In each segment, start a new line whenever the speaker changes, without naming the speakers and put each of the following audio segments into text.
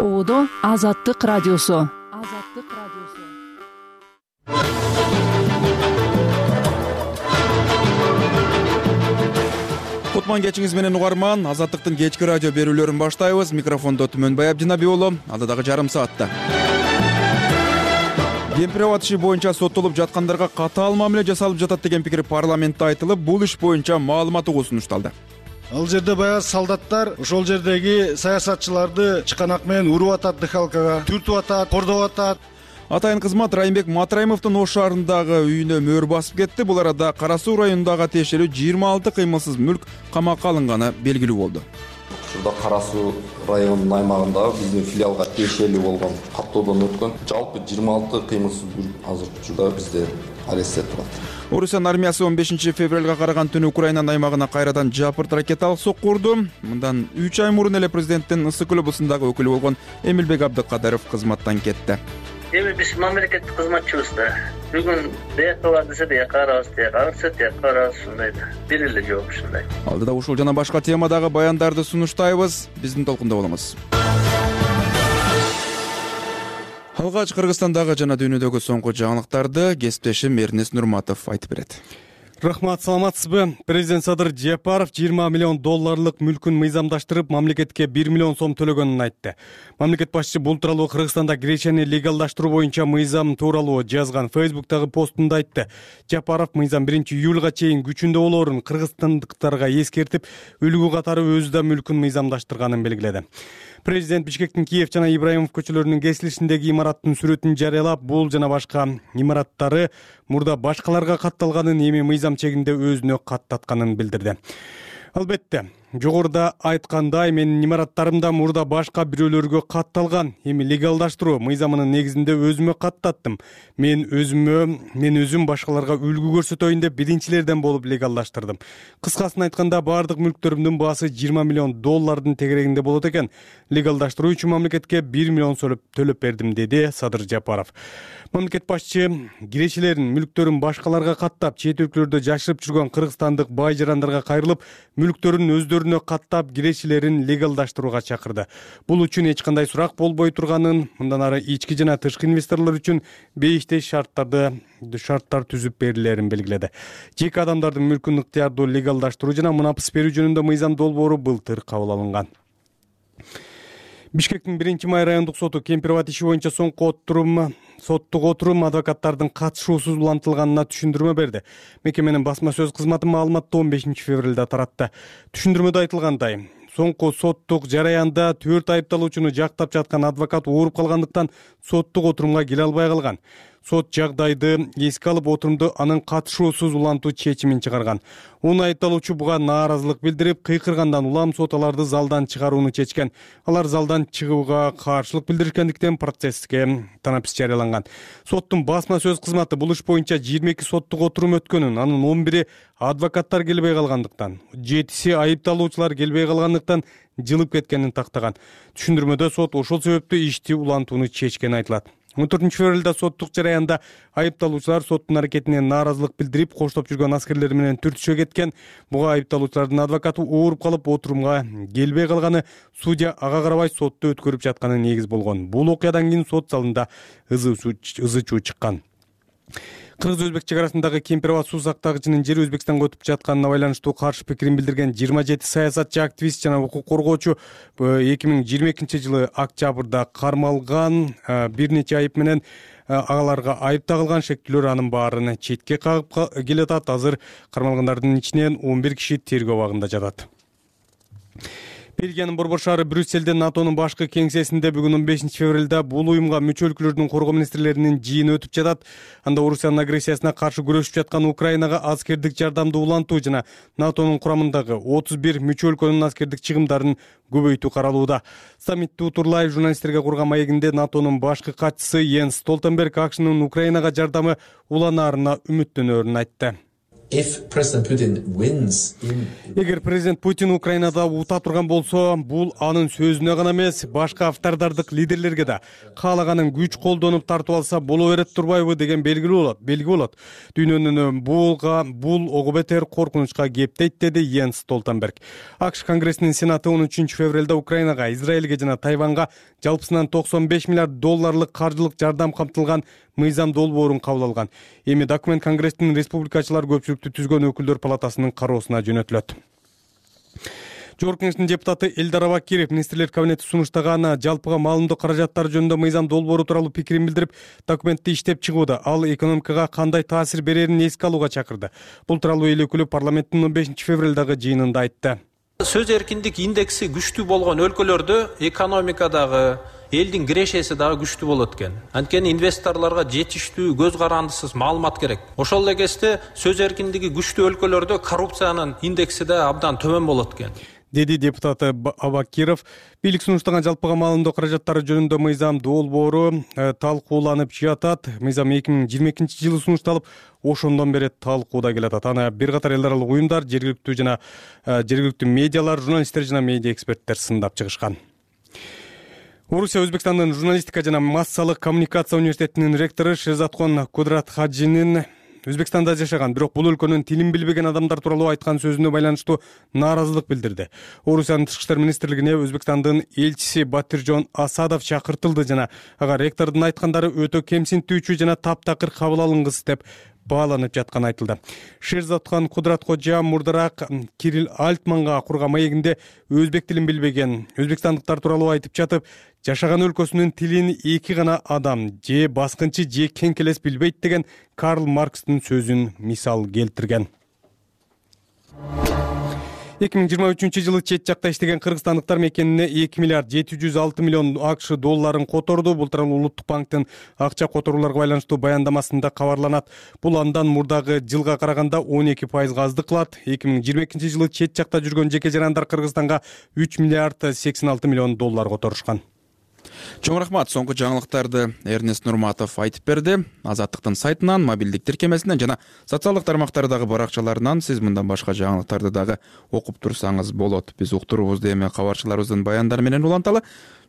ободо азаттык радиосу. Азаттык радиосу.
Кутман кечиңиз менен угарман азаттыктын кечки радио берүүлөрүн баштайбыз. Микрофондо түмөнбай абдинаби уулу анда дагы жарым саатта. Кемпир абад иши боюнча соттолуп жаткандарга катаал мамиле жасалып жатат деген пикир парламентте айтылып бул иш боюнча маалымат угуу сунушталды
ал жерде баягы солдаттар ошол жердеги саясатчыларды чыканак менен уруп атат дыхалкага түртүп атат кордоп атат.
Атайын кызмат райымбек матраимовдун ош шаарындагы үйүнө мөөр басып кетти. Бул арада кара суу районундагы тиешелүү жыйырма алты кыймылсыз мүлк камакка алынганы белгилүү болду.
Ушурда кара суу районунун аймагындагы биздин филиалга тиешелүү болгон каттоодон өткөн жалпы жыйырма алты кыймылсыз мүлк азыркы учурда бизде арестте турат
орусиянын армиясы он бешинчи февралга караган түнү украинанын аймагына кайрадан жапырт ракеталык сокку урду мындан үч ай мурун эле президенттин ысык көл облусундагы өкүлү болгон эмилбек абдыкадыров кызматтан кетти.
Эми биз мамлекеттик кызматчыбыз да. Бүгүн биякка бар десе биякка барабыз тияка барса тияка барабыз ушундай да бир эле жооп ушундай
алдыда ушул жана башка темадагы баяндарды сунуштайбыз. Биздин толкунда болуңуз алгач кыргызстандагы жана дүйнөдөгү соңку жаңылыктарды кесиптешим эрнест нурматов айтып берет.
Рахмат саламатсызбы? Президент садыр жапаров жыйырма миллион долларлык мүлкүн мыйзамдаштырып мамлекетке бир миллион сом төлөгөнүн айтты. Мамлекет башчысы бул тууралуу кыргызстанда киречени легалдаштыруу боюнча мыйзам тууралуу жазган фейсбуктагы постунда айтты. Жапаров мыйзам биринчи июлга чейин күчүндө болоорун кыргызстандыктарга эскертип үлгү катары өзү да мүлкүн мыйзамдаштырганын белгиледи президент бишкектин киев жана ибраимов көчөлөрүнүн кесилишиндеги имараттын сүрөтүн жарыялап бул жана башка имараттары мурда башкаларга катталганын эми мыйзам чегинде өзүнө каттатканын билдирди. Албетте жогоруда айткандай менин имараттарым да мурда башка бирөөлөргө катталган эми легалдаштыруу мыйзамынын негизинде өзүмө каттаттым. Мен өзүмө мен өзүм башкаларга үлгү көрсөтөйүн деп биринчилерден болуп легалдаштырдым. Кыскасын айтканда баардык мүлктөрүмдүн баасы жыйырма миллион доллардын тегерегинде болот экен. Легалдаштыруу үчүн мамлекетке бир миллион төлөп бердим деди садыр жапаров. Мамлекет башчы кирешелерин мүлктөрүн башкаларга каттап чет өлкөлөрдө жашырып жүргөн кыргызстандык бай жарандарга кайрылып мүлктөрүн өздөрүнө каттап кирешелерин легалдаштырууга чакырды. Бул үчүн эч кандай сурак болбой турганын мындан ары ички жана тышкы инвесторлор үчүн бейиштей шарттарды шарттар түзүп берилерин белгиледи. Жеке адамдардын мүлкүн ыктыярдуу легалдаштыруу жана мунапыс берүү жөнүндө мыйзам долбоору былтыр кабыл алынган. Бишкектин биринчи май райондук соту кемпир абад иши боюнча соңку отурум соттук отурум адвокаттардын катышуусуз улантылганына түшүндүрмө берди. Мекеменин басма сөз кызматы маалыматты он бешинчи февралда таратты. Түшүндүрмөдө айтылгандай соңку соттук жараянда төрт айыпталуучуну жактап жаткан адвокат ооруп калгандыктан соттук отурумга келе албай калган сот жагдайды эске алып отурумду анын катышуусуз улантуу чечимин чыгарган. Он айыпталуучу буга нааразылык билдирип кыйкыргандан улам сот аларды залдан чыгарууну чечкен. Алар залдан чыгууга каршылык билдиришкендиктен процесске танапис жарыяланган. Соттун басма сөз кызматы бул иш боюнча жыйырма эки соттук отурум өткөнүн анын он бири адвокаттар келбей калгандыктан жетиси айыпталуучулар келбей калгандыктан жылып кеткенин тактаган. Түшүндүрмөдө сот ошол себептүү ишти улантууну чечкени айтылат он төртүнчү февралда соттук жараянда айыпталуучулар соттун аракетине нааразылык билдирип коштоп жүргөн аскерлер менен түртүшө кеткен. Буга айыпталуучулардын адвокаты ооруп калып отурумга келбей калганы судья ага карабай сотто өткөрүп жатканы негиз болгон. Бул окуядан кийин сот залында ызы чуу чыккан кыргыз өзбек чек арасындагы кемпир абад суу сактагычынын жери өзбекстанга өтүп жатканына байланыштуу каршы пикирин билдирген жыйырма жети саясатчы активист жана укук коргоочу э, эки миң жыйырма экинчи жылы октябрда кармалган э, бир нече айып менен э, аларга айып тагылган шектүүлөр анын баарын четке кагып келатат. Азыр кармалгандардын ичинен он бир киши тергөө абагында жатат бельгиянын борбор шаары брюссельде натонун башкы кеңсесинде бүгүн он бешинчи февралда бул уюмга мүчө өлкөлөрдүн коргоо министрлеринин жыйыны өтүп жатат. Анда орусиянын агрессиясына каршы күрөшүп жаткан украинага аскердик жардамды улантуу жана натонун курамындагы отуз бир мүчө өлкөнүн аскердик чыгымдарын көбөйтүү каралууда. Саммитти утурлай журналисттерге курган маегинде натонун башкы катчысы йенс столтенберг акшнын украинага жардамы уланаарына үмүттөнөөрүн айтты эгер президент путин украинада ута турган болсо бул анын сөзүнө гана эмес башка автордардык лидерлерге да. Каалаганын күч колдонуп тартып алса боло берет турбайбы деген белгилүү болот белги болот. Дүйнөнүн булга бул ого бетер коркунучка кеп дейт деди йенс столтенберг. Акш конгрессинин сенаты он үчүнчү февралда украинага израилге жана тайванга жалпысынан токсон беш миллиард долларлык каржылык жардам камтылган мыйзам долбоорун кабыл алган. Эми документ конгресстин республикачылар түзгөн өкүлдөр палатасынын кароосуна жөнөтүлөт. Жогорку кеңештин депутаты элдар абакиров министрлер кабинети сунуштаган жалпыга маалымдоо каражаттары жөнүндө мыйзам долбоору тууралуу пикирин билдирип документти иштеп чыгууда. Ал экономикага кандай таасир берерин эске алууга чакырды. Бул тууралуу эл өкүлү парламенттин он бешинчи февралдагы жыйынында айтты.
Сөз эркиндик индекси күчтүү болгон өлкөлөрдө экономика дагы элдин кирешеси дагы күчтүү болот экен. Анткени инвесторлорго жетиштүү көз карандысыз маалымат керек. Ошол эле кезде сөз эркиндиги күчтүү өлкөлөрдө коррупциянын индекси да абдан төмөн болот экен.
Деди депутат абакиров бийлик сунуштаган жалпыга маалымдоо каражаттары жөнүндө мыйзам долбоору э, талкууланып жатат. Мыйзам эки миң жыйырма экинчи жылы сунушталып ошондон бери талкууда келатат. Аны бир катар эл аралык уюмдар жергиликтүү жана э, жергиликтүү медиалар журналисттер жана медиа эксперттер сындап чыгышкан орусия өзбекстандын журналистика жана массалык коммуникация университетинин ректору шерзаткон кудратхаджинин өзбекстанда жашаган бирок бул өлкөнүн тилин билбеген адамдар тууралуу айткан сөзүнө байланыштуу нааразылык билдирди. Орусиянын тышкы иштер министрлигине өзбекстандын элчиси батиржон асадов чакыртылды жана ага ректордун айткандары өтө кемсинтүүчү жана таптакыр кабыл алынгысыз деп бааланып жатканы айтылды. Шерзаткан кудраткожа мурдараак кирилл альтманга курган маегинде өзбек тилин билбеген өзбекстандыктар тууралуу айтып жатып жашаган өлкөсүнүн тилин эки гана адам же баскынчы же кеңкелес билбейт деген карл маркстин сөзүн мисал келтирген эки миң жыйырма үчүнчү жылы чет жакта иштеген кыргызстандыктар мекенине эки миллиард жети жүз алты миллион акш долларын которду. Бул тууралуу улуттук банктын акча которууларга байланыштуу баяндамасында кабарланат. Бул андан мурдагы жылга караганда он эки пайызга аздык кылат. Эки миң жыйырма экинчи жылы чет жакта жүргөн жеке жарандар кыргызстанга үч миллиард сексен алты миллион доллар которушкан
чоң рахмат соңку жаңылыктарды эрнест нурматов айтып берди. Азаттыктын сайтынан мобилдик тиркемесинен жана социалдык тармактардагы баракчаларынан сиз мындан башка жаңылыктарды дагы окуп турсаңыз болот. Биз уктуруубузду эми кабарчыларыбыздын баяндары менен уланталы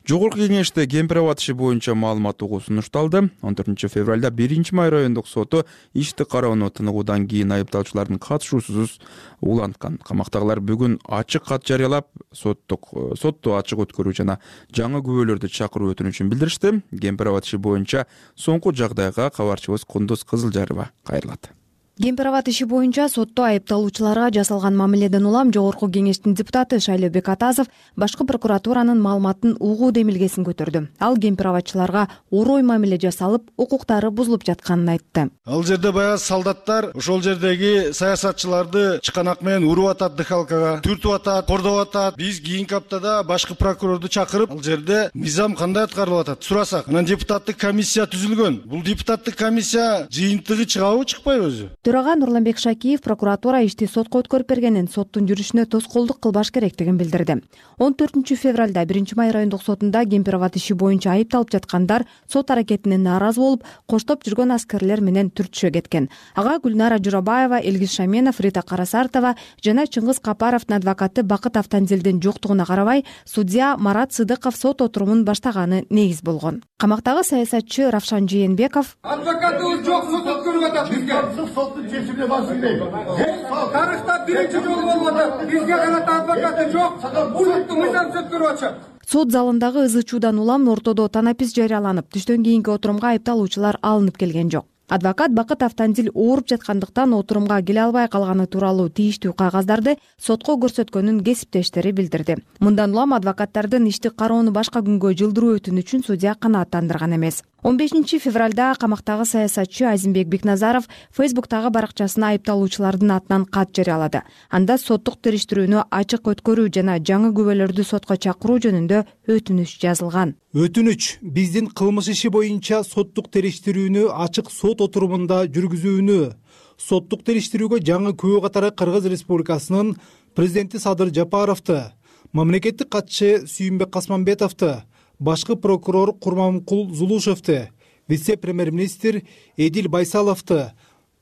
жогорку кеңеште кемпир абад иши боюнча маалымат угуу сунушталды. Он төртүнчү февралда биринчи май райондук соту ишти кароону тыныгуудан кийин айыпталуучулардын катышуусузсуз уланткан. Камактагылар бүгүн ачык кат жарыялап соттук сотту ачык өткөрүү жана жаңы күбөлөрдү чакыруу өтүнүчүн билдиришти. Кемпир абад иши боюнча соңку жагдайга кабарчыбыз кундуз кызылжарова кайрылат
кемпир абад иши боюнча сотто айыпталуучуларга жасалган мамиледен улам жогорку кеңештин депутаты шайлообек атазов башкы прокуратуранын маалыматын угуу демилгесин көтөрдү. Ал кемпир абадчыларга орой мамиле жасалып укуктары бузулуп жатканын айтты.
Ал жерде баягы солдаттар ошол жердеги саясатчыларды чыканак менен уруп атат дыхалкага түртүп атат кордоп атат. Биз кийинки аптада башкы прокурорду чакырып ал жерде мыйзам кандай аткарылып атат сурасак. Анан депутаттык комиссия түзүлгөн. Бул депутаттык комиссия жыйынтыгы чыгабы чыкпайбы өзү
төрага нурланбек шакиев прокуратура ишти сотко өткөрүп бергенин соттун жүрүшүнө тоскоолдук кылбаш керектигин билдирди. Он төртүнчү февралда биринчи май райондук сотунда кемпир абад иши боюнча айыпталып жаткандар сот аракетине нааразы болуп коштоп жүргөн аскерлер менен түртүшө кеткен ага гүлнара журабаева элгиз шаменов рита карасартова жана чыңгыз капаровдун адвокаты бакыт автанзелдин жоктугуна карабай судья марат сыдыков сот отурумун баштаганы негиз болгон. Камактагы саясатчы равшан жээнбеков
адвокатыбыз жок сот өткөрүп атат бизге чечимине барышы керек тарыхта биринчи жолу болуп атат. Бизге карата адвокаты жок. Улуттук мыйзам өткөрүп атышат.
Сот залындагы ызы чуудан улам ортодо танапис жарыяланып түштөн кийинки отурумга айыпталуучулар алынып келген жок. Адвокат бакыт автандил ооруп жаткандыктан отурумга келе албай калганы тууралуу тийиштүү кагаздарды сотко көрсөткөнүн кесиптештери билдирди. Мындан улам адвокаттардын ишти кароону башка күнгө жылдыруу өтүнүчүн судья канааттандырган эмес он бешинчи февралда камактагы саясатчы азимбек бекназаров фейсбуктагы баракчасына айыпталуучулардын атынан кат жарыялады. Анда соттук териштирүүнү ачык өткөрүү жана жаңы күбөлөрдү сотко чакыруу жөнүндө өтүнүч жазылган.
Өтүнүч биздин кылмыш иши боюнча соттук териштирүүнү ачык сот отурумунда жүргүзүүнү. Соттук териштирүүгө жаңы күбө катары кыргыз республикасынын президенти садыр жапаровду мамлекеттик катчы сүйүнбек касманбетовду башкы прокурор курманкул зулушевду вице премьер министр эдил байсаловду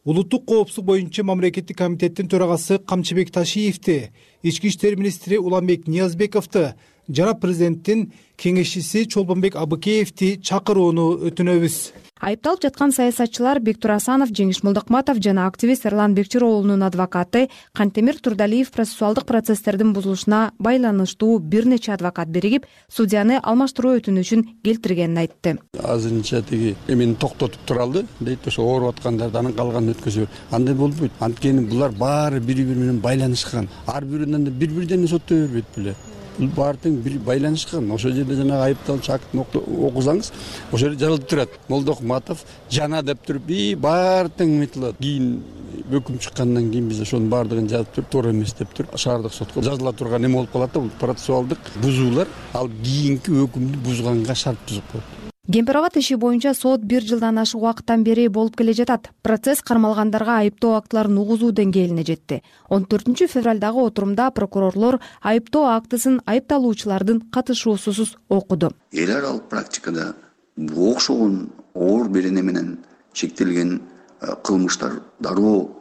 улуттук коопсуздук боюнча мамлекеттик комитеттин төрагасы камчыбек ташиевди ички иштер министри уланбек ниязбековду жана президенттин кеңешчиси чолпонбек абыкеевди чакырууну өтүнөбүз
айыпталып жаткан саясатчылар бектур асанов жеңиш молдокматов жана активист эрлан бекчироолунун адвокаты кантемир турдалиев процессуалдык процесстердин бузулушуна байланыштуу бир нече адвокат биригип судьяны алмаштыруу өтүнүчүн келтиргенин айтты.
Азырынча тиги эмени токтотуп туралы дейт ошо ооруп аткандарды анан калганын өткөзө андай болбойт анткени булар баары бири бири менен байланышкан. Ар анда бир бирден соттой бербейт беле бул баары тең бир байланышкан ошол жерде жанагы айыпталуучу актын окусаңыз ошол жерде жазылып турат. Молдокматов жана деп туруп и баары тең эметилип атат кийин өкүм чыккандан кийин биз ошонун баардыгын жазып туруп туура эмес деп туруп шаардык сотко жазыла турган эме болуп калат да бул процессуалдык бузуулар. Ал кийинки өкүмдү бузганга шарт түзүп коет
кемпир иши боюнча сот бир жылдан ашык убакыттан бери болуп келе жатат. Процесс кармалгандарга айыптоо актыларын угузуу деңгээлине жетти. Он төртүнчү февралдагы отурумда прокурорлор айыптоо актысын айыпталуучулардын катышуусусуз окуду.
Эл аралык практикада окшогон оор берене менен чектелген э, кылмыштар дароо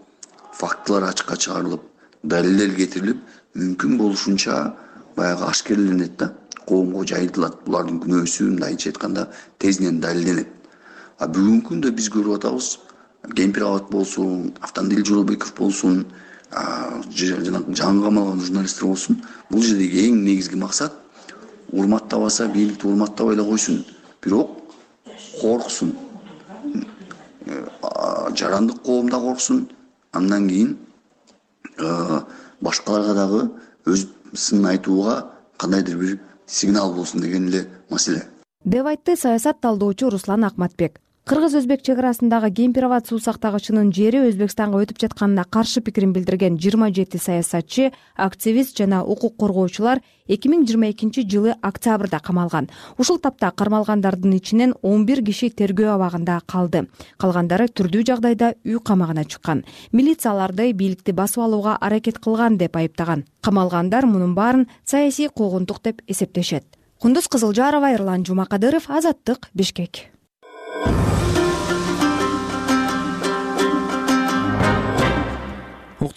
фактылар ачыкка чыгарылып далилдер кетирилип мүмкүн болушунча баягы ашкерленет да коомго жайылтылат булардын күнөөсү мындайынча айтканда тезинен далилденет. А бүгүнкү күндө биз көрүп атабыз кемпир болсун автандил жоолбеков болсун жанагы жаңы камалган журналисттер болсун бул жердеги эң негизги максат урматтабаса бийликти урматтабай эле койсун. Бирок корксун. Жарандык коом да корксун. Андан кийин башкаларга дагы өз сынын айтууга кандайдыр бир сигнал болсун деген эле маселе.
Деп айтты саясат талдоочу руслан акматбек кыргыз өзбек чек арасындагы кемпир суу сактагычынын жери өзбекстанга өтүп жатканына каршы пикирин билдирген жыйырма жети саясатчы активист жана укук коргоочулар эки миң жыйырма экинчи жылы октябрда камалган. Ушул тапта кармалгандардын ичинен он бир киши тергөө абагында калды. Калгандары түрдүү жагдайда үй камагына чыккан. Милиция аларды бийликти басып алууга аракет кылган деп айыптаган. Камалгандар мунун баарын саясий куугунтук деп эсептешет. Кундуз кызылжарова эрлан жумакадыров азаттык бишкек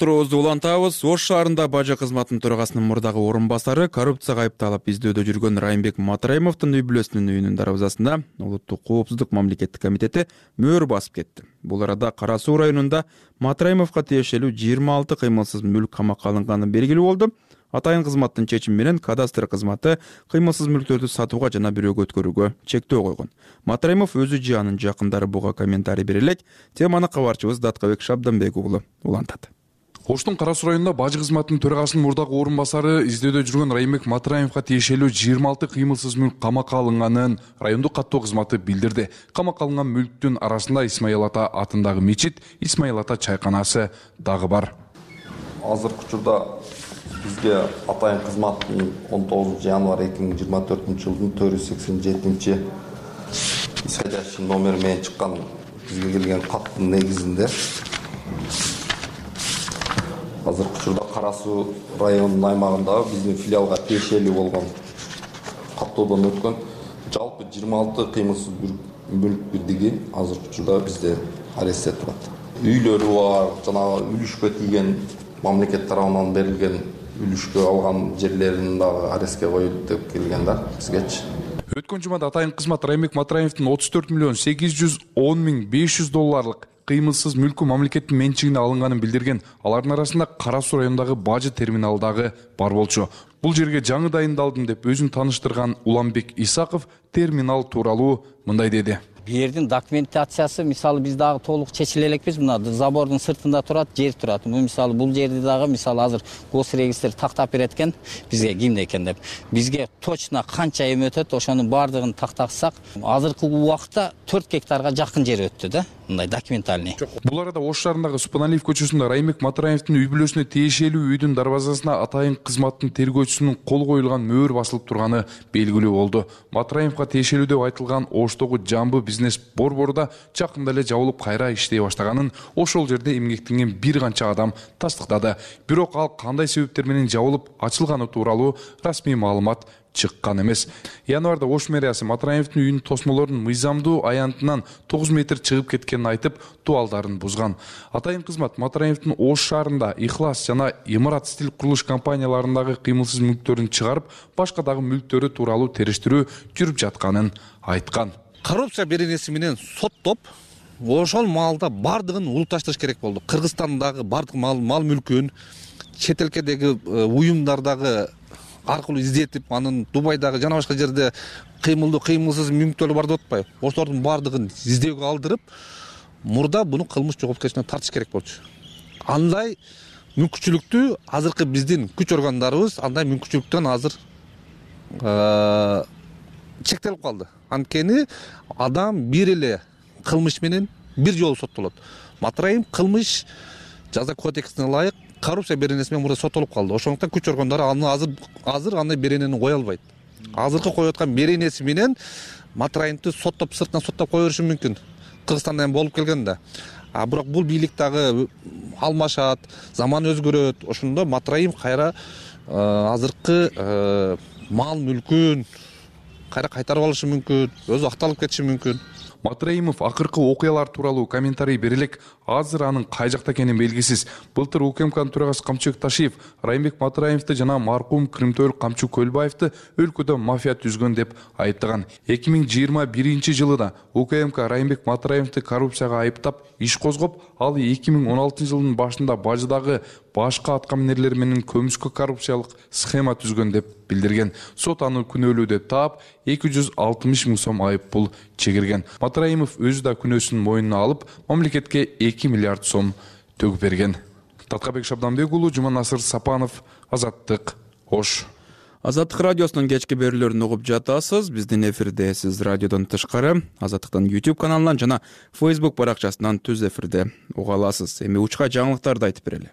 уктуруубузду улантабыз. Ош шаарында бажы кызматынын төрагасынын мурдагы орун басары коррупцияга айыпталып издөөдө жүргөн райымбек матраимовдун үй бүлөсүнүн үйүнүн дарбазасына улуттук коопсуздук мамлекеттик комитети мөөр басып кетти. Бул арада кара суу районунда матраимовго тиешелүү жыйырма алты кыймылсыз мүлк камакка алынганы белгилүү болду. Атайын кызматтын чечими менен кадастр кызматы кыймылсыз мүлктөрдү сатууга жана бирөөгө өткөрүүгө чектөө койгон. Матраимов өзү же анын жакындары буга комментарий бере элек. Теманы кабарчыбыз даткабек шабданбек уулу улантат
оштун кара суу районунда бажы кызматынын төрагасынын мурдагы орун басары издөөдө жүргөн райымбек матраимовго тиешелүү жыйырма алты кыймылсыз мүлк камакка алынганын райондук каттоо кызматы билдирди. Камакка алынган мүлктүн арасында исмаил ата атындагы мечит исмаил ата чайканасы дагы бар.
Азыркы учурда бизге атайын кызматтын он тогузунчу январь эки миң жыйырма төртүнчү жылдын төрт жүз сексен жетинчи исходящий номери менен чыккан бизге келген каттын негизинде азыркы учурда кара суу районунун аймагындагы биздин филиалга тиешелүү болгон каттоодон өткөн жалпы жыйырма алты кыймылсыз мүлк бирдиги азыркы учурда бизде арестте турат үйлөрү бар жанагы үлүшкө тийген мамлекет тарабынан берилген үлүшкө алган жерлерин дагы арестке коелу деп келген да бизгечи.
Өткөн жумада атайын кызмат райымбек матраимовдун отуз төрт миллион сегиз жүз он миң беш жүз долларлык кыймылсыз мүлкү мамлекеттин менчигине алынганын билдирген алардын арасында кара суу районундагы бажы терминалы дагы бар болчу. Бул жерге жаңы дайындалдым деп өзүн тааныштырган уланбек исаков терминал тууралуу мындай деди.
Бул жердин документациясы мисалы биз дагы толук чечиле элекпиз мына забордун сыртында турат жер турат. Мисалы бул жерди дагы мисалы азыр гос регистр тактап берет экен бизге кимде экен деп. Бизге точно канча эме өтөт ошонун баардыгын тактасак азыркы убакытта төрт гектарга жакын жер өттү да мындай документальный.
Бул арада ош шаарындагы субаналиев көчөсүндө райымбек матраимовдун үй бүлөсүнө тиешелүү үйдүн дарбазасына атайын кызматтын тергөөчүсүнүн колу коюлган мөөр басылып турганы белгилүү болду. Матраимовго тиешелүү деп айтылган оштогу жамбы бизнес борбору да жакында эле жабылып кайра иштей баштаганын ошол жерде эмгектенген бир канча адам тастыктады. Бирок ал кандай себептер менен жабылып ачылганы тууралуу расмий маалымат чыккан эмес. Январда ош мэриясы матраимовдун үйүнүн тосмолорунун мыйзамдуу аянтынан тогуз метр чыгып кеткенин айтып дубалдарын бузган. Атайын кызмат матраимовдун ош шаарында ыхлас жана имарат стиль курулуш компанияларындагы кыймылсыз мүлктөрүн чыгарып башка дагы мүлктөрү тууралуу териштирүү жүрүп жатканын айткан.
Коррупция беренеси менен соттоп ошол маалда баардыгын улутташтырыш керек болду. Кыргызстандагы баардык мал мүлкүн чет элкедеги э, уюмдардагы аркылуу издетип анан дубайдагы жана башка жерде кыймылдуу кыймылсыз мүлктөр бар деп атпайбы ошолордун баардыгын издөөгө алдырып мурда буну кылмыш жоопкерчиликине тартыш керек болчу. Андай мүмкүнчүлүктү азыркы биздин күч органдарыбыз андай мүмкүнчүлүктөн азыр э, чектелип калды. Анткени адам бир эле кылмыш менен бир жолу соттолот. Матраим кылмыш жаза кодексине ылайык коррупция беренеси менен мурда соттолуп калды. Ошондуктан күч органдары аны азыр азыр андай беренени кое албайт. Азыркы коюп аткан беренеси менен матраимди соттоп сыртынан соттоп кое бериши мүмкүн. Кыргызстанда эми болуп келген да. А бирок бул бийлик дагы алмашат заман өзгөрөт. Ошондо матраим кайра э, азыркы э, мал мүлкүн кайра кайтарып алышы мүмкүн өзү акталып кетиши мүмкүн
матраимов акыркы окуялар тууралуу комментарий бере элек азыр анын кай жакта экени белгисиз. Былтыр укмкнын төрагасы камчыбек ташиев райымбек матраимовду жана маркум кримтөөлүк камчы көлбаевди өлкөдө мафия түзгөн деп айыптаган. Эки миң жыйырма биринчи жылы да укмк райымбек матраимовду коррупцияга айыптап иш козгоп ал эки миң он алтынчы жылдын башында бажыдагы башка аткаминерлер менен көмүскө коррупциялык схема түзгөн деп билдирген. Сот аны күнөөлүү деп таап эки жүз алтымыш миң сом айып пул чегирген матраимов өзү да күнөөсүн мойнуна алып мамлекетке эки миллиард сом төгүп берген. Таткабек шабданбек уулу жуманасыр сапанов азаттык ош.
Азаттык радиосунун кечки берүүлөрүн угуп жатасыз. Биздин эфирде сиз радиодон тышкары азаттыктын youtube каналынан жана facebook баракчасынан түз эфирде уга аласыз. Эми учка жаңылыктарды айтып берели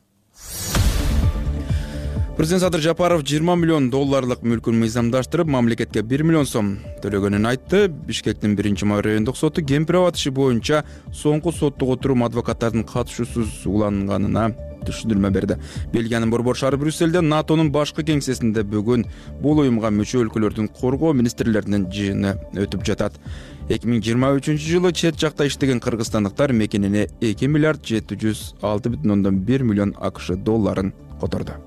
президент садыр жапаров жыйырма миллион долларлык мүлкүн мыйзамдаштырып мамлекетке бир миллион сом төлөгөнүн айтты. Бишкектин биринчи май райондук соту кемпир абад иши боюнча соңку соттук отурум адвокаттардын катышуусуз уланганына түшүндүрмө берди. Бельгиянын борбор шаары брюссельде натонун башкы кеңсесинде бүгүн бул уюмга мүчө өлкөлөрдүн коргоо министрлеринин жыйыны өтүп жатат. эки миң жыйырма үчүнчү жылы чет жакта иштеген кыргызстандыктар мекенине эки миллиард жети жүз алты бүтүн ондон бир миллион акш долларын которду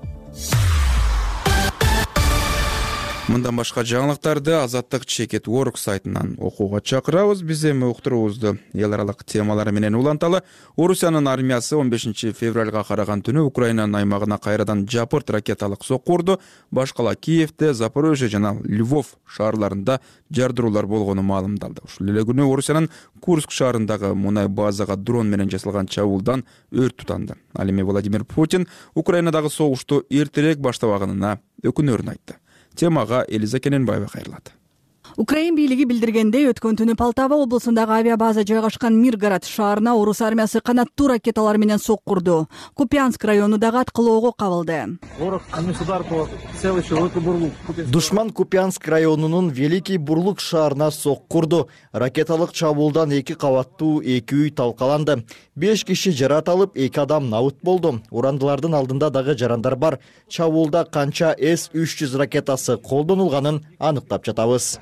мындан башка жаңылыктарды азаттык чекит орг сайтынан окууга чакырабыз. Биз эми уктуруубузду эл аралык темалар менен уланталы. Орусиянын армиясы он бешинчи февралга караган түнү украинанын аймагына кайрадан жапырт ракеталык сокку урду башкала киевде запорожье жана львов шаарларында жардыруулар болгону маалымдалды. Ушул эле күнү орусиянын курск шаарындагы мунай базага дрон менен жасалган чабуулдан өрт тутанды ал эми владимир путин украинадагы согушту эртерээк баштабаганына өкүнөрүн айтты темага элиза кененбаева кайрылат
украин бийлиги билдиргендей өткөн түнү полтава облусундагы авиабаза жайгашкан миргород шаарына орус армиясы канаттуу ракеталар менен сокку урду купянск району дагы аткылоого кабылды.
Душман купянск районунун великий бурлук шаарына сокку урду ракеталык чабуулдан эки кабаттуу эки үй талкаланды. Беш киши жараат алып эки адам набыт болду. Урандылардын алдында дагы жарандар бар. Чабуулда канча с үч жүз ракетасы колдонулганын аныктап жатабыз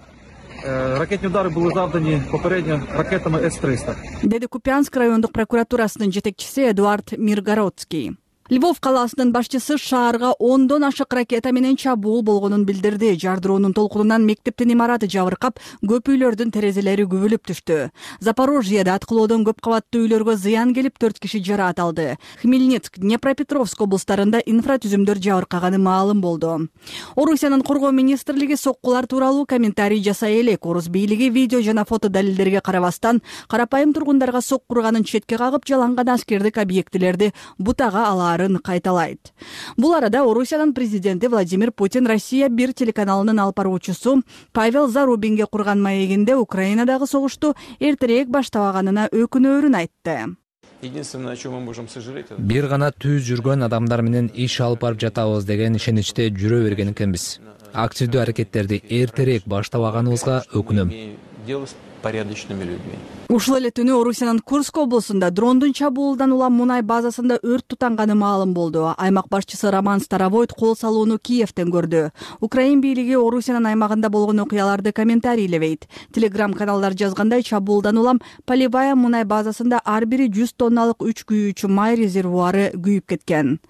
Э, ракетные удары были завданы попередньо ракетами с триста.
Деди купянск райондук прокуратурасынын жетекчиси эдуард миргородский львов калаасынын башчысы шаарга ондон ашык ракета менен чабуул болгонун билдирди. Жардыроонун толкунунан мектептин имараты жабыркап көп үйлөрдүн терезелери күбөлүп түштү. Запорожьеде аткылоодон көп кабаттуу үйлөргө зыян келип төрт киши жараат алды. Хмельницк днепропетровск облустарында инфратүзүмдөр жабыркаганы маалым болду. Орусиянын коргоо министрлиги соккулар тууралуу комментарий жасай элек. Орус бийлиги видео жана фото далилдерге карабастан карапайым тургундарга сокку урганын четке кагып жаланган аскердик объектилерди бутага алаар кайталайт. Бул арада орусиянын президенти владимир путин россия бир телеканалынын алып баруучусу павел зарубинге курган маегинде украинадагы согушту эртерээк баштабаганына өкүнөөрүн айтты.
Единственное о чем мы можем сожалеть бир гана түз жүргөн адамдар менен иш алып барып жатабыз деген ишеничте жүрө берген экенбиз активдүү аракеттерди эртерээк баштабаганыбызга өкүнөм порядочными людьми.
Ушул эле түнү орусиянын курск облусунда дрондун чабуулундан улам мунай базасында өрт тутанганы маалым болду. Аймак башчысы роман старовойт кол салууну киевден көрдү. Украин бийлиги орусиянын аймагында болгон окуяларды комментарийлебейт телеграм каналдар жазгандай чабуулдан улам полевая мунай базасында ар бири жүз тонналык үч күйүүчү май резервуары күйүп кеткен.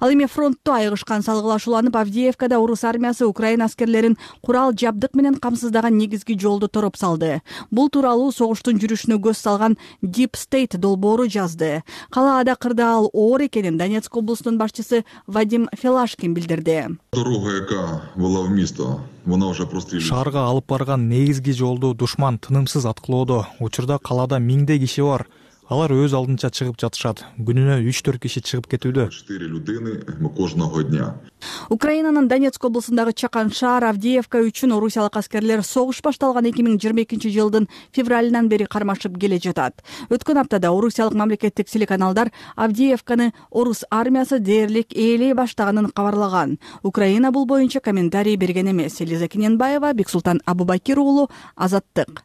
Ал эми фронттто айыгышкан салгылашууланып авдеевкада орус армиясы украин аскерлерин курал жабдык менен камсыздаган негизги жолду тороп салды тууралуу согуштун жүрүшүнө көз салган deep state долбоору жазды. Калаада кырдаал оор экенин донецк облусунун башчысы вадим фелашкин билдирди.
Дорога яка вела в мисто она уже прострелена
шаарга алып барган негизги жолду душман тынымсыз аткылоодо. Учурда калаада миңдей киши бар алар өз алдынча чыгып жатышат. Күнүнө үч төрт киши чыгып кетүүдө.
Четыре людини кожного дня.
Украинанын донецк облусундагы чакан шаар авдеевка үчүн орусиялык аскерлер согуш башталган эки миң жыйырма экинчи жылдын февралынан бери кармашып келе жатат. Өткөн аптада орусиялык мамлекеттик телеканалдар авдеевканы орус армиясы дээрлик ээлей баштаганын кабарлаган. Украина бул боюнча комментарий берген эмес. Элиза кененбаева бексултан абубакир уулу азаттык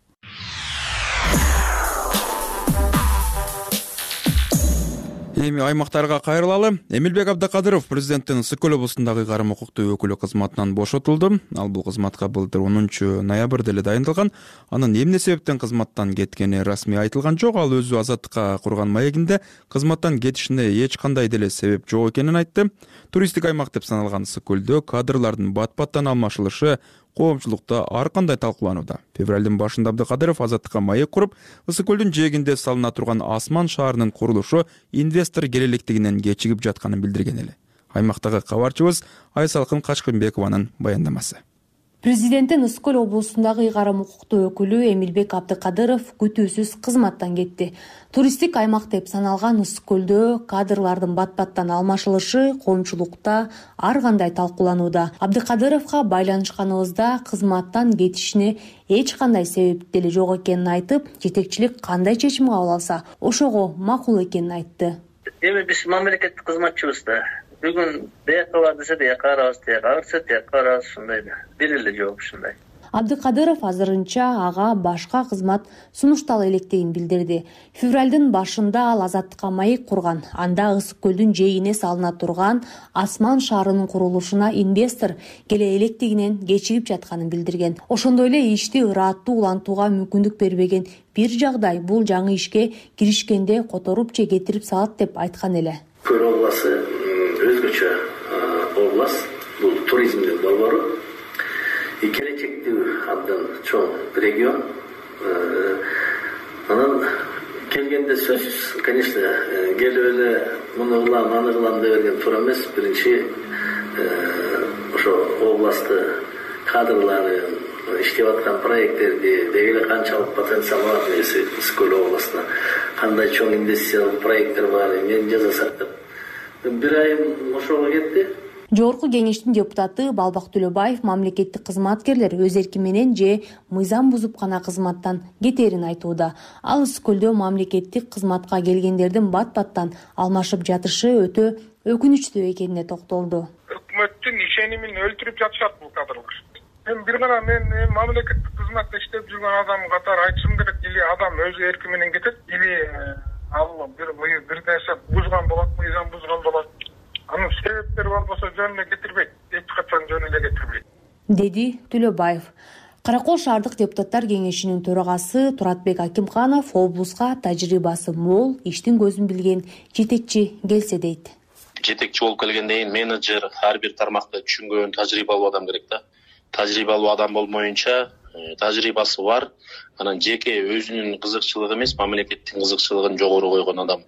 эми аймактарга кайрылалы. Эмилбек абдыкадыров президенттин ысык көл облусундагы ыйгарым укуктуу өкүлү кызматынан бошотулду. Ал бул кызматка былтыр онунчу ноябрда эле дайындалган. Анын эмне себептен кызматтан кеткени расмий айтылган жок ал өзү азаттыкка курган маегинде кызматтан кетишине эч кандай деле себеп жок экенин айтты. Туристтик аймак деп саналган ысык көлдө кадрлардын бат баттан алмашылышы коомчулукта ар кандай талкууланууда февралдын башында абдыкадыров азаттыкка маек куруп ысык көлдүн жээгинде салына турган асман шаарынын курулушу инвестор келелектигинен кечигип жатканын билдирген эле. Аймактагы кабарчыбыз айсалкын качкынбекованын баяндамасы
президенттин ысык көл облусундагы ыйгарым укуктуу өкүлү эмилбек абдыкадыров күтүүсүз кызматтан кетти. Туристтик аймак деп саналган ысык көлдө кадрлардын бат баттан алмашылышы коомчулукта ар кандай талкууланууда. Абдыкадыровго байланышканыбызда кызматтан кетишине эч кандай себеп деле жок экенин айтып жетекчилик кандай чечим кабыл алса ошого макул экенин айтты.
Эми биз мамлекеттик кызматчыбыз да бүгүн бияка бар десе бияка барабыз тияка бар десе тияка барабыз ушундай да бир эле жооп ушундай.
Абдыкадыров азырынча ага башка кызмат сунуштала электигин билдирди. Февралдын башында ал азаттыкка маек курган анда ысык көлдүн жээгине салына турган асман шаарынын курулушуна инвестор келе электигинен кечигип жатканын билдирген. Ошондой эле ишти ырааттуу улантууга мүмкүндүк бербеген бир жагдай бул жаңы ишке киришкенде которуп же кетирип салат деп айткан эле
өзгөчө область бул туризмдин борбору келечектүү абдан чоң регион. Анан келгенде сөзсүз конечно келип эле муну кылам аны кылам дей берген туура эмес. Биринчи ошо областты кадрларын иштеп аткан проекттерди деги эле канчалык потенциал бар негизи ысык көл областында кандай чоң инвестициялык проекттер бар эмнени жасасак деп бир айым ошого кетти.
Жогорку кеңештин депутаты балбак төлөбаев мамлекеттик кызматкерлер өз эрки менен же мыйзам бузуп гана кызматтан кетээрин айтууда. Ал ысык көлдө мамлекеттик кызматка келгендердин бат баттан алмашып жатышы өтө өкүнүчтүү экенине токтолду.
Өкмөттүн ишенимин өлтүрүп жатышат бул кадрлар эми бир гана мен эми мамлекеттик кызматта иштеп жүргөн адам катары айтышым керек или адам өз эрки менен кетет или ал бир бир нерсе бузган болот мыйзам бузган болот. Анын себептери болбосо жөн эле кетирбейт эч качан жөн эле кетирбейт.
Деди төлөбаев каракол шаардык депутаттар кеңешинин төрагасы туратбек акимканов облуска тажрыйбасы мол иштин көзүн билген жетекчи келсе дейт.
Жетекчи болуп келгенден кийин менеджер ар бир тармакты түшүнгөн тажрыйбалуу адам керек да. Тажрыйбалуу адам болмоюнча тажрыйбасы бар. Анан жеке өзүнүн кызыкчылыгы эмес мамлекеттин кызыкчылыгын жогору койгон адам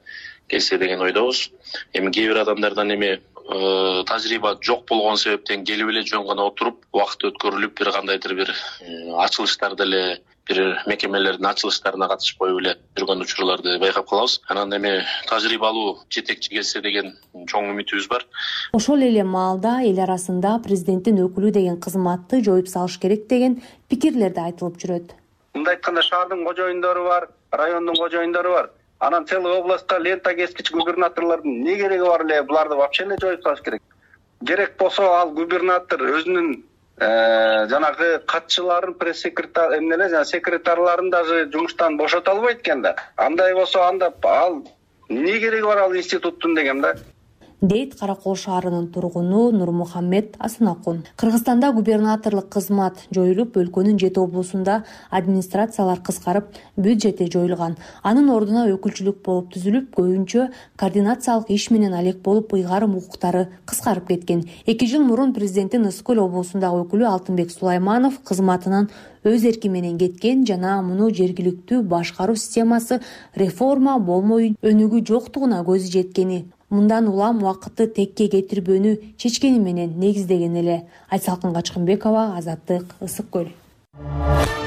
келсе деген ойдобуз. Эми кээ бир адамдардан эми э, тажрыйба жок болгон себептен келип эле жөн гана отуруп убакыт өткөрүлүп бир кандайдыр бир э, ачылыштарды эле бир мекемелердин ачылыштарына катышып коюп эле жүргөн учурларды байкап калабыз. Анан эми тажрыйбалуу жетекчи келсе деген чоң үмүтүбүз бар.
Ошол эле маалда эл арасында президенттин өкүлү деген кызматты жоюп салыш керек деген пикирлер да айтылып жүрөт.
Мындай айтканда шаардын кожоюндору бар райондун кожоюндору бар. Анан целый областка лента кескич губернаторлордун эмне кереги бар эле буларды вообще эле жоюп салыш керек. Керек болсо ал губернатор өзүнүн
жанагы катчыларын пресс секретар эмне эле жана секретарларын даже жумуштан бошото албайт экен да. Андай болсо анда ал эмне кереги бар ал институттун дегем да
дейт кара кол шаарынын тургуну нурмухаммед асанакун кыргызстанда губернаторлук кызмат жоюлуп өлкөнүн жети облусунда администрациялар кыскарып бюджети жоюлган анын ордуна өкүлчүлүк болуп түзүлүп көбүнчө координациялык иш менен алек болуп ыйгарым укуктары кыскарып кеткен. Эки жыл мурун президенттин ысык көл облусундагы өкүлү алтынбек сулайманов кызматынан өз эрки менен кеткен жана муну жергиликтүү башкаруу системасы реформа болмой өнүгүү жоктугуна көзү жеткени мындан улам убакытты текке кетирбөөнү чечкени менен негиздеген эле. Айсалкын качкынбекова азаттык ысык көл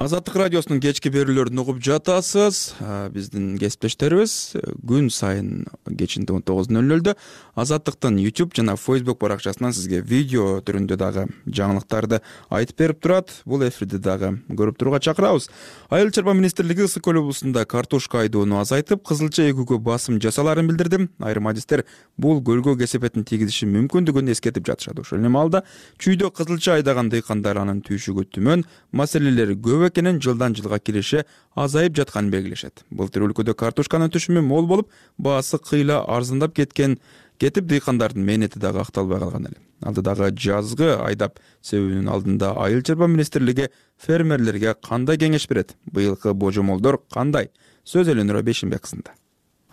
азаттык радиосунун кечки берүүлөрүн угуп жатасыз. Биздин кесиптештерибиз күн сайын кечинде он тогуз нөл нөлдө азаттыктын youtube жана facebook баракчасынан сизге видео түрүндө дагы жаңылыктарды айтып берип турат. Бул эфирди дагы көрүп турууга чакырабыз. Айыл чарба министрлиги ысык көл облусунда картошка айдоону азайтып кызылча эгүүгө басым жасалаарын билдирди. Айрым адистер бул көлгө кесепетин тийгизиши мүмкүндүгүн эскертип жатышат. Ошол эле маалда чүйдө кызылча айдаган дыйкандар анын түйшүгү түмөн маселелери көп жылдан жылга киреше азайып жатканын белгилешет. Былтыр өлкөдө картошканын түшүмү мол болуп баасы кыйла арзандап кеткен кетип дыйкандардын мээнети дагы акталбай калган эле. Алдыдагы жазгы айдап себүүнүн алдында айыл чарба министрлиги фермерлерге кандай кеңеш берет? Быйылкы божомолдор кандай? Сөз элөнүра бейшенбек кызында.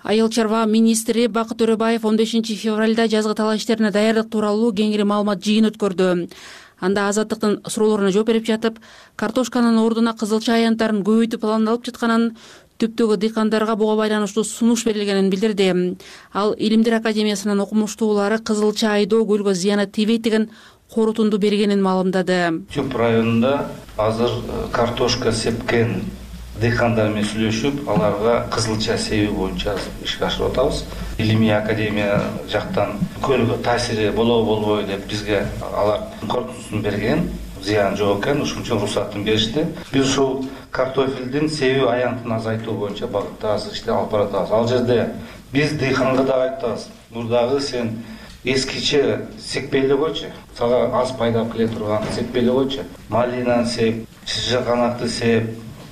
Айыл чарба министри бакыт төрөбаев он бешинчи февралда жазгы талаа иштерине даярдык тууралуу кеңири маалымат жыйын өткөрдү анда азаттыктын суроолоруна жооп берип жатып картошканын ордуна кызылча аянттарын көбөйтүү пландалып жатканын түптөгү дыйкандарга буга байланыштуу сунуш берилгенин билдирди. Ал илимдер академиясынын окумуштуулары кызылча айдоо көлгө зыяны тийбейт деген корутунду бергенин маалымдады.
Чүп районунда азыр э, картошка сепкен дыйкандар менен сүйлөшүп аларга кызылча себүү боюнча ишке ашырып атабыз илимий академия жактан көлгө таасири болобу болбойбу деп бизге алар корутундусун берген зыяны жок экен. Ушун үчүн уруксатын беришти. Биз ушул картофелдин себүү аянтын азайтуу боюнча багытта азыр иштер алып баратабыз. Ал жерде биз дыйканга дагы айтып атабыз мурдагы сен эскиче сеппей эле койчу. Сага аз пайда алып келе турган сеппей эле койчу. Малинаны сеп чыжаканакты сеп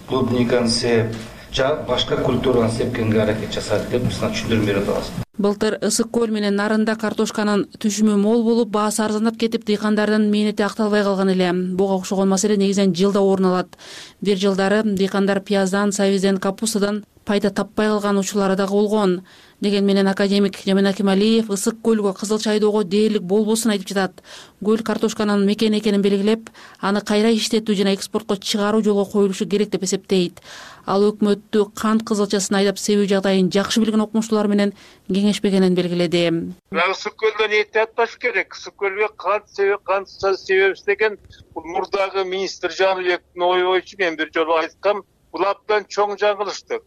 клубниканы сеп башка культураны сепкенге аракет жасайлык деп биз мына түшүндүрмө берип атабыз.
Былтыр ысык көл менен нарында картошканын түшүмү мол болуп баасы арзандап кетип дыйкандардын мээнети акталбай калган эле. Буга окшогон маселе негизинен жылда орун алат. Бир жылдары дыйкандар пияздан сабизден капустадан пайда таппай калган учурлары дагы болгон деген менен академик жамин акималиев ысык көлгө кызылча айдоого дээрлик болбосун айтып жатат. Көл картошканын мекени экенин белгилеп аны кайра иштетүү жана экспортко чыгаруу жолго коюлушу керек деп эсептейт. Ал өкмөттү кант кызылчасын айдап себүү жагдайын жакшы билген окумуштуулар менен кеңешпегенин белгиледи.
Ысык көлдөн эте атпаш керек. Ысык көлгө кант себеп кант себебиз деген бул мурдагы министр жаныбековдун ою боюнча мен бир жолу айткам бул абдан чоң жаңылыштык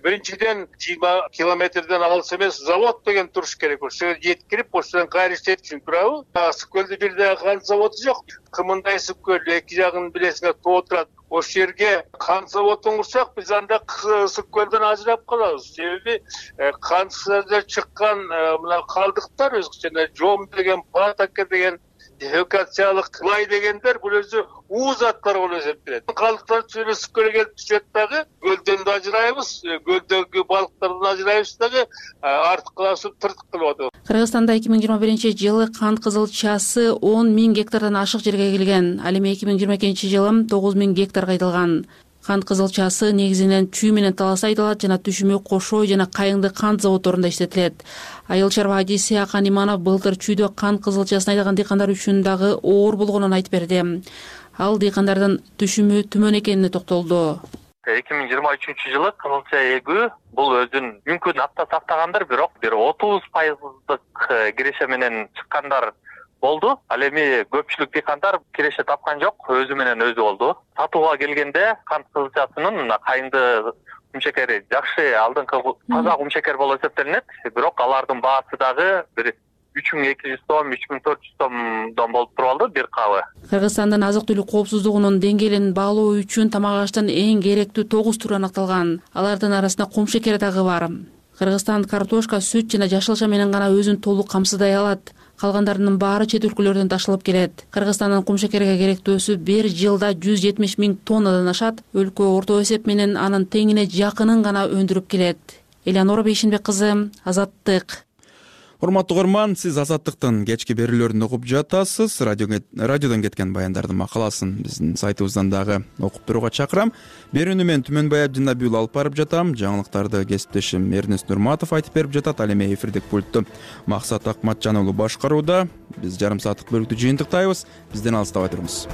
биринчиден жыйырма километрден алыс эмес завод деген туруш керек. Ошол жерге жеткирип ошол жерден кайра иштетиш үчүн туурабы. Ысык көлдө бир дагы кант заводу жок. Кымындай ысык көл эки жагын билесиңер тоо турат. Ошол жерге кант заводун курсак биз анда ысык көлдөн ажырап калабыз. Себеби э, кант чыккан э, мына калдыктар өзү жом деген патока деген лай дегендер бул өзү уу заттар болуп эсептелет. Калдыктар түшүп эле ысык көлгө келип түшөт дагы көлдөн да ажырайбыз көлдөгү балыктардан ажырайбыз дагы артыккыла суп тыртык кылып атабыз.
Кыргызстанда эки миң жыйырма биринчи жылы кант кызылчасы он миң гектардан ашык жерге эгилген ал эми эки миң жыйырма экинчи жылы тогуз миң гектарга айдалган кант кызылчасы негизинен чүй менен талас айдалат жана түшүмү кошой жана кайыңды кант заводдорунда иштетилет. Айыл чарба адиси акан иманов былтыр чүйдө кант кызылчасын айдаган дыйкандар үчүн дагы оор болгонун айтып берди. Ал дыйкандардын түшүмү түмөн экенине токтолду.
Эки миң жыйырма үчүнчү жылы кызылча эгүү бул өзүн мүмкүн апта сактагандыр бирок бир отуз пайыздык э, киреше менен чыккандар болду. Ал эми көпчүлүк дыйкандар киреше тапкан жок өзү менен өзү болду. Сатууга келгенде кант кызылчасынын мына кайыңды кумшекери жакшы алдыңкы таза кумшекер болуп эсептелинет. Бирок алардын баасы дагы бир үч миң эки жүз сом үч миң төрт жүз сомдон болуп туруп алды бир кабы
кыргызстандын азык түлүк коопсуздугунун деңгээлин баалоо үчүн тамак аштын эң керектүү тогуз түрү аныкталган. Алардын арасында кумшекер дагы бар. Кыргызстан картошка сүт жана жашылча менен гана өзүн толук камсыздай алат калгандарынын баары чет өлкөлөрдөн ташылып келет. Кыргызстандын кумшекерге керектөөсү бир жылда жүз жетимиш миң тоннадан ашат. Өлкө орто эсеп менен анын теңине жакынын гана өндүрүп келет. Элеонора бейшенбек кызы азаттык
урматтуу угарман сиз азаттыктын кечки берүүлөрүн угуп жатасыз. Радиодон кеткен баяндардын макаласын биздин сайтыбыздан дагы окуп турууга чакырам. Берүүнү мен түмөнбай абдинабиұлы алып барып жатам. Жаңылыктарды кесиптешим эрнест нурматов айтып берип жатат. Ал эми эфирдик пультту максат акматжан уулу башкарууда. Биз жарым сааттык бөлүктү жыйынтыктайбыз. Бизден алыстабай туруңуз